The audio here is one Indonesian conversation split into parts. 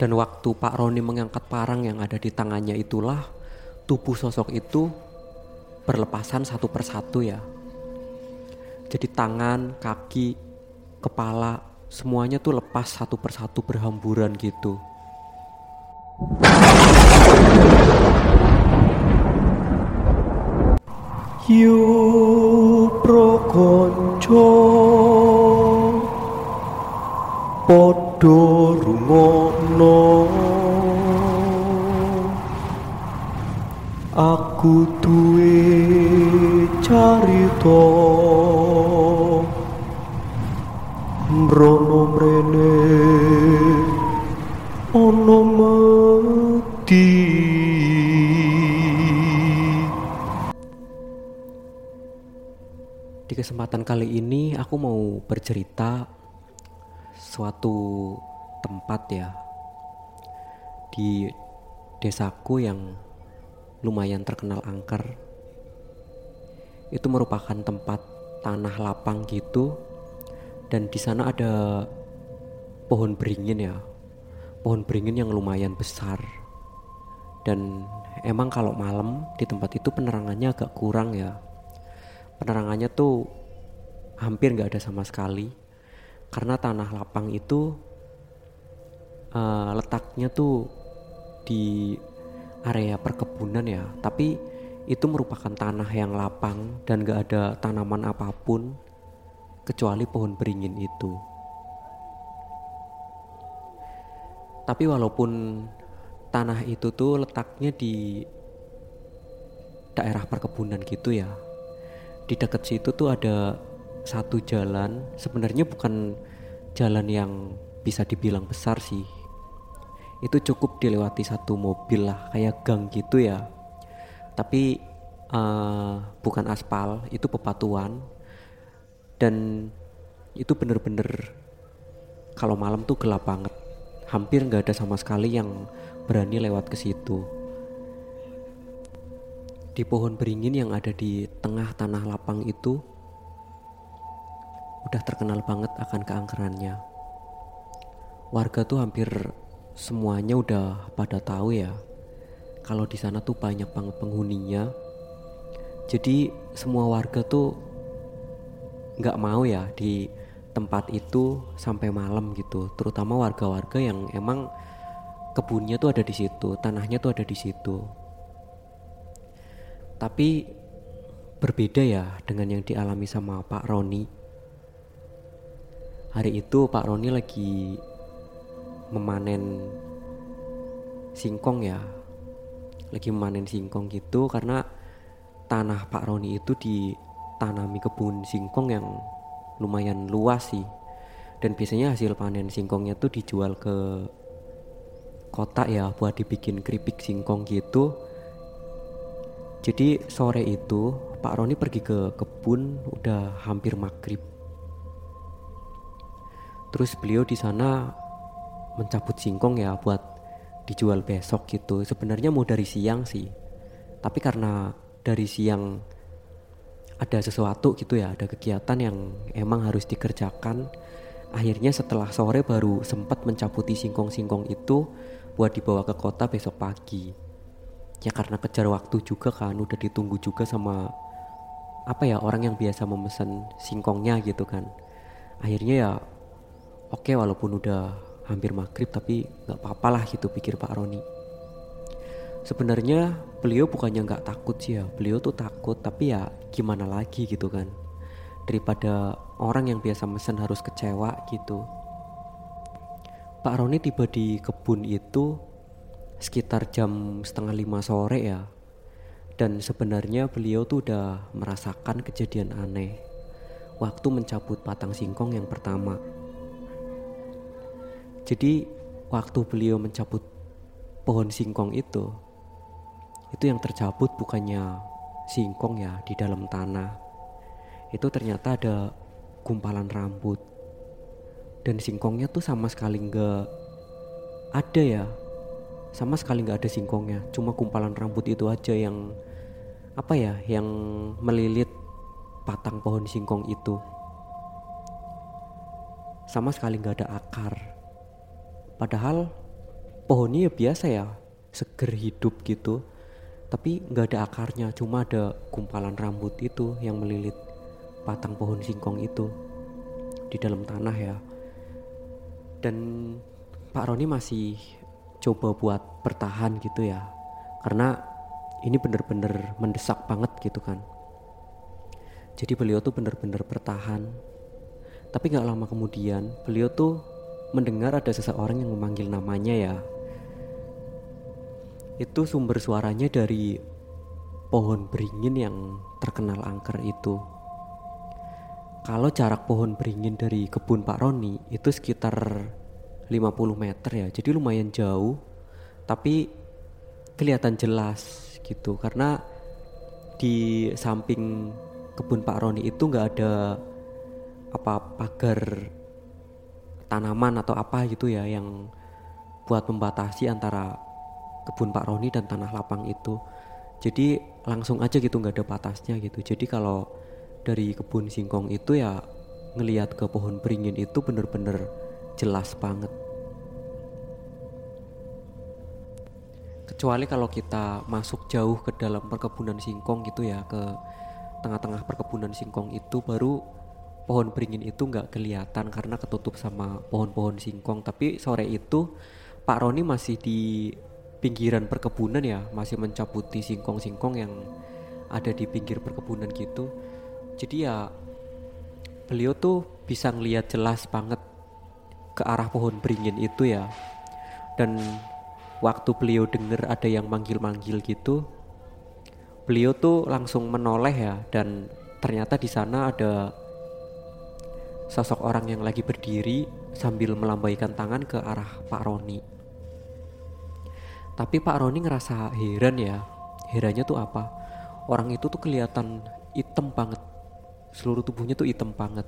Dan waktu Pak Roni mengangkat parang yang ada di tangannya itulah tubuh sosok itu berlepasan satu persatu ya. Jadi tangan, kaki, kepala, semuanya tuh lepas satu persatu berhamburan gitu. Yo prokonco Podo rungokno. Aku duwe carita. Mrono mrene ono mati Di kesempatan kali ini aku mau bercerita suatu tempat ya di desaku yang lumayan terkenal angker. Itu merupakan tempat tanah lapang gitu dan di sana ada pohon beringin ya. Pohon beringin yang lumayan besar. Dan emang kalau malam di tempat itu penerangannya agak kurang ya penerangannya tuh hampir nggak ada sama sekali karena tanah lapang itu uh, letaknya tuh di area perkebunan ya. Tapi itu merupakan tanah yang lapang dan gak ada tanaman apa pun kecuali pohon beringin itu. Tapi walaupun tanah itu tuh letaknya di daerah perkebunan gitu ya di dekat situ tuh ada satu jalan sebenarnya bukan jalan yang bisa dibilang besar sih. Itu cukup dilewati satu mobil lah kayak gang gitu ya. Tapi uh, bukan aspal itu pepatuan dan itu bener-bener kalau malam tuh gelap banget. Hampir nggak ada sama sekali yang berani lewat ke situ. Di pohon beringin yang ada di tengah tanah lapang itu udah terkenal banget akan keangkerannya. Warga tuh hampir semuanya udah pada tahu ya kalau di sana tuh banyak banget penghuninya. Jadi semua warga tuh nggak mau ya di tempat itu sampai malam gitu, terutama warga-warga yang emang kebunnya tuh ada di situ, tanahnya tuh ada di situ. Tapi berbeda ya dengan yang dialami sama Pak Roni. Hari itu Pak Roni lagi memanen singkong ya. Lagi memanen singkong gitu karena tanah Pak Roni itu ditanami kebun singkong yang lumayan luas sih. Dan biasanya hasil panen singkongnya tuh dijual ke kota ya buat dibikin keripik singkong gitu jadi sore itu Pak Roni pergi ke kebun udah hampir maghrib. Terus beliau di sana mencabut singkong ya buat dijual besok gitu. Sebenarnya mau dari siang sih. Tapi karena dari siang ada sesuatu gitu ya, ada kegiatan yang emang harus dikerjakan. Akhirnya setelah sore baru sempat mencabuti singkong-singkong itu buat dibawa ke kota besok pagi ya karena kejar waktu juga kan udah ditunggu juga sama apa ya orang yang biasa memesan singkongnya gitu kan akhirnya ya oke walaupun udah hampir maghrib tapi nggak apa-apa lah gitu pikir Pak Roni. Sebenarnya beliau bukannya nggak takut sih ya. Beliau tuh takut tapi ya gimana lagi gitu kan. Daripada orang yang biasa mesen harus kecewa gitu. Pak Roni tiba di kebun itu sekitar jam setengah lima sore ya. Dan sebenarnya beliau tuh udah merasakan kejadian aneh. Waktu mencabut batang singkong yang pertama jadi waktu beliau mencabut pohon singkong itu itu yang tercabut bukannya singkong ya di dalam tanah. Itu ternyata ada gumpalan rambut. Dan singkongnya tuh sama sekali nggak ada ya. Sama sekali nggak ada singkongnya. Cuma kumpalan rambut itu aja yang apa ya yang melilit batang pohon singkong itu. Sama sekali nggak ada akar padahal pohonnya ya biasa ya seger hidup gitu. Tapi nggak ada akarnya cuma ada gumpalan rambut itu yang melilit batang pohon singkong itu di dalam tanah ya. Dan Pak Roni masih coba buat bertahan gitu ya karena ini bener-bener mendesak banget gitu kan. Jadi beliau tuh bener-bener bertahan. Tapi nggak lama kemudian beliau tuh mendengar ada seseorang yang memanggil namanya ya. Itu sumber suaranya dari pohon beringin yang terkenal angker itu. Kalau jarak pohon beringin dari kebun Pak Roni itu sekitar 50 meter ya, jadi lumayan jauh, tapi kelihatan jelas gitu. Karena di samping kebun Pak Roni itu nggak ada apa pagar tanaman atau apa gitu ya yang buat membatasi antara kebun Pak Roni dan tanah lapang itu. Jadi langsung aja gitu nggak ada batasnya gitu. Jadi kalau dari kebun singkong itu ya ngelihat ke pohon beringin itu bener-bener jelas banget. Kecuali kalau kita masuk jauh ke dalam perkebunan singkong gitu ya ke tengah-tengah perkebunan singkong itu baru pohon beringin itu nggak kelihatan karena ketutup sama pohon-pohon singkong. Tapi sore itu Pak Roni masih di pinggiran perkebunan ya masih mencabuti singkong-singkong yang ada di pinggir perkebunan gitu. Jadi ya beliau tuh bisa ngelihat jelas banget ke arah pohon beringin itu ya. Dan waktu beliau denger ada yang manggil-manggil gitu beliau tuh langsung menoleh ya. Dan ternyata di sana ada sosok orang yang lagi berdiri sambil melambaikan tangan ke arah Pak Roni tapi Pak Roni ngerasa heran ya. Herannya tuh apa? Orang itu tuh kelihatan hitam banget. Seluruh tubuhnya tuh hitam banget.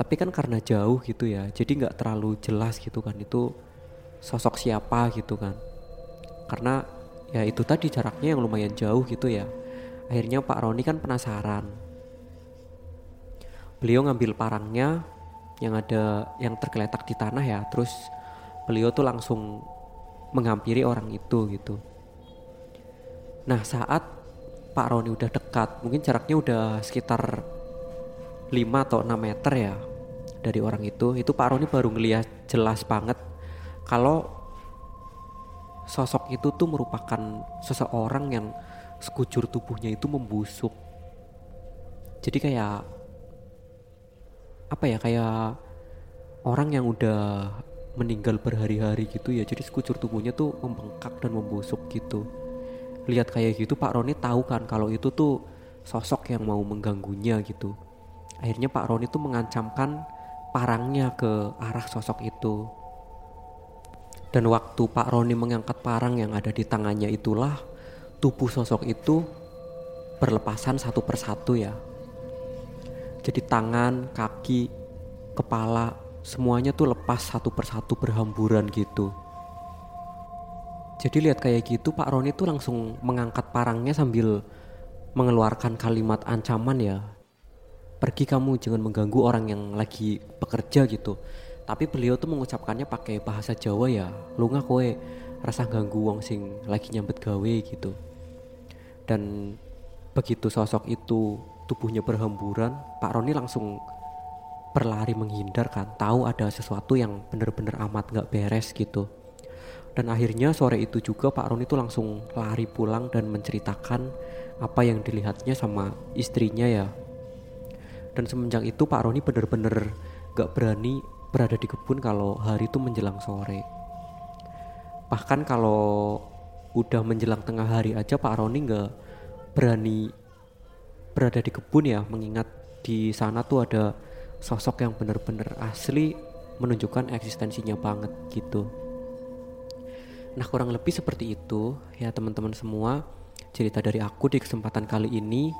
Tapi kan karena jauh gitu ya, jadi nggak terlalu jelas gitu kan itu sosok siapa gitu kan. Karena ya itu tadi jaraknya yang lumayan jauh gitu ya. Akhirnya Pak Roni kan penasaran. Beliau ngambil parangnya yang ada yang tergeletak di tanah ya, terus beliau tuh langsung menghampiri orang itu gitu. Nah saat Pak Roni udah dekat, mungkin jaraknya udah sekitar 5 atau 6 meter ya dari orang itu, itu Pak Roni baru ngeliat jelas banget kalau sosok itu tuh merupakan seseorang yang sekujur tubuhnya itu membusuk. Jadi kayak apa ya kayak orang yang udah meninggal berhari-hari gitu ya jadi sekujur tubuhnya tuh membengkak dan membusuk gitu. Lihat kayak gitu Pak Roni tahu kan kalau itu tuh sosok yang mau mengganggunya gitu. Akhirnya Pak Roni tuh mengancamkan parangnya ke arah sosok itu. Dan waktu Pak Roni mengangkat parang yang ada di tangannya itulah tubuh sosok itu berlepasan satu persatu ya jadi tangan, kaki, kepala, semuanya tuh lepas satu persatu berhamburan gitu. Jadi lihat kayak gitu Pak Roni tuh langsung mengangkat parangnya sambil mengeluarkan kalimat ancaman ya. Pergi kamu jangan mengganggu orang yang lagi bekerja gitu. Tapi beliau tuh mengucapkannya pakai bahasa Jawa ya. Lu nggak kowe rasa ganggu wong sing lagi nyambet gawe gitu. Dan begitu sosok itu tubuhnya berhamburan, Pak Roni langsung berlari menghindar kan tahu ada sesuatu yang bener-bener amat gak beres gitu. Dan akhirnya sore itu juga Pak Ron itu langsung lari pulang dan menceritakan apa yang dilihatnya sama istrinya ya. Dan semenjak itu Pak Roni bener-bener gak berani berada di kebun kalau hari itu menjelang sore. Bahkan kalau udah menjelang tengah hari aja Pak Roni gak berani berada di kebun ya mengingat di sana tuh ada sosok yang benar-benar asli menunjukkan eksistensinya banget gitu. Nah kurang lebih seperti itu ya teman-teman semua cerita dari aku di kesempatan kali ini.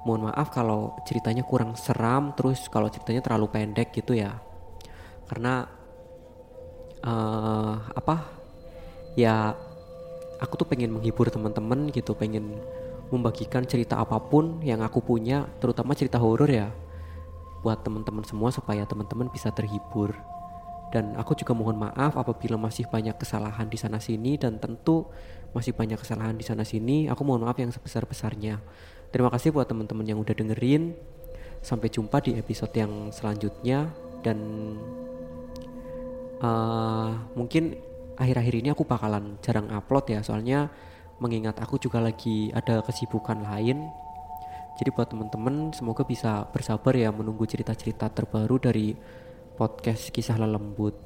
Mohon maaf kalau ceritanya kurang seram terus kalau ceritanya terlalu pendek gitu ya. Karena uh, apa ya aku tuh pengen menghibur teman-teman gitu, pengen membagikan cerita apa pun yang aku punya, terutama cerita horor ya buat teman-teman semua supaya teman-teman bisa terhibur. Dan aku juga mohon maaf apabila masih banyak kesalahan di sana sini dan tentu masih banyak kesalahan di sana sini aku mohon maaf yang sebesar besarnya terima kasih buat teman-teman yang udah dengerin. Sampai jumpa di episode yang selanjutnya dan uh, mungkin akhir-akhir ini aku bakalan jarang upload ya soalnya mengingat aku juga lagi ada kesibukan lain jadi buat teman-teman semoga bisa bersabar ya menunggu cerita-cerita terbaru dari podcast kisah lelembut.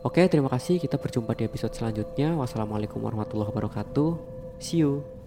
Oke, terima kasih. Kita berjumpa di episode selanjutnya. Wassalamualaikum warahmatullahi wabarakatuh. See you.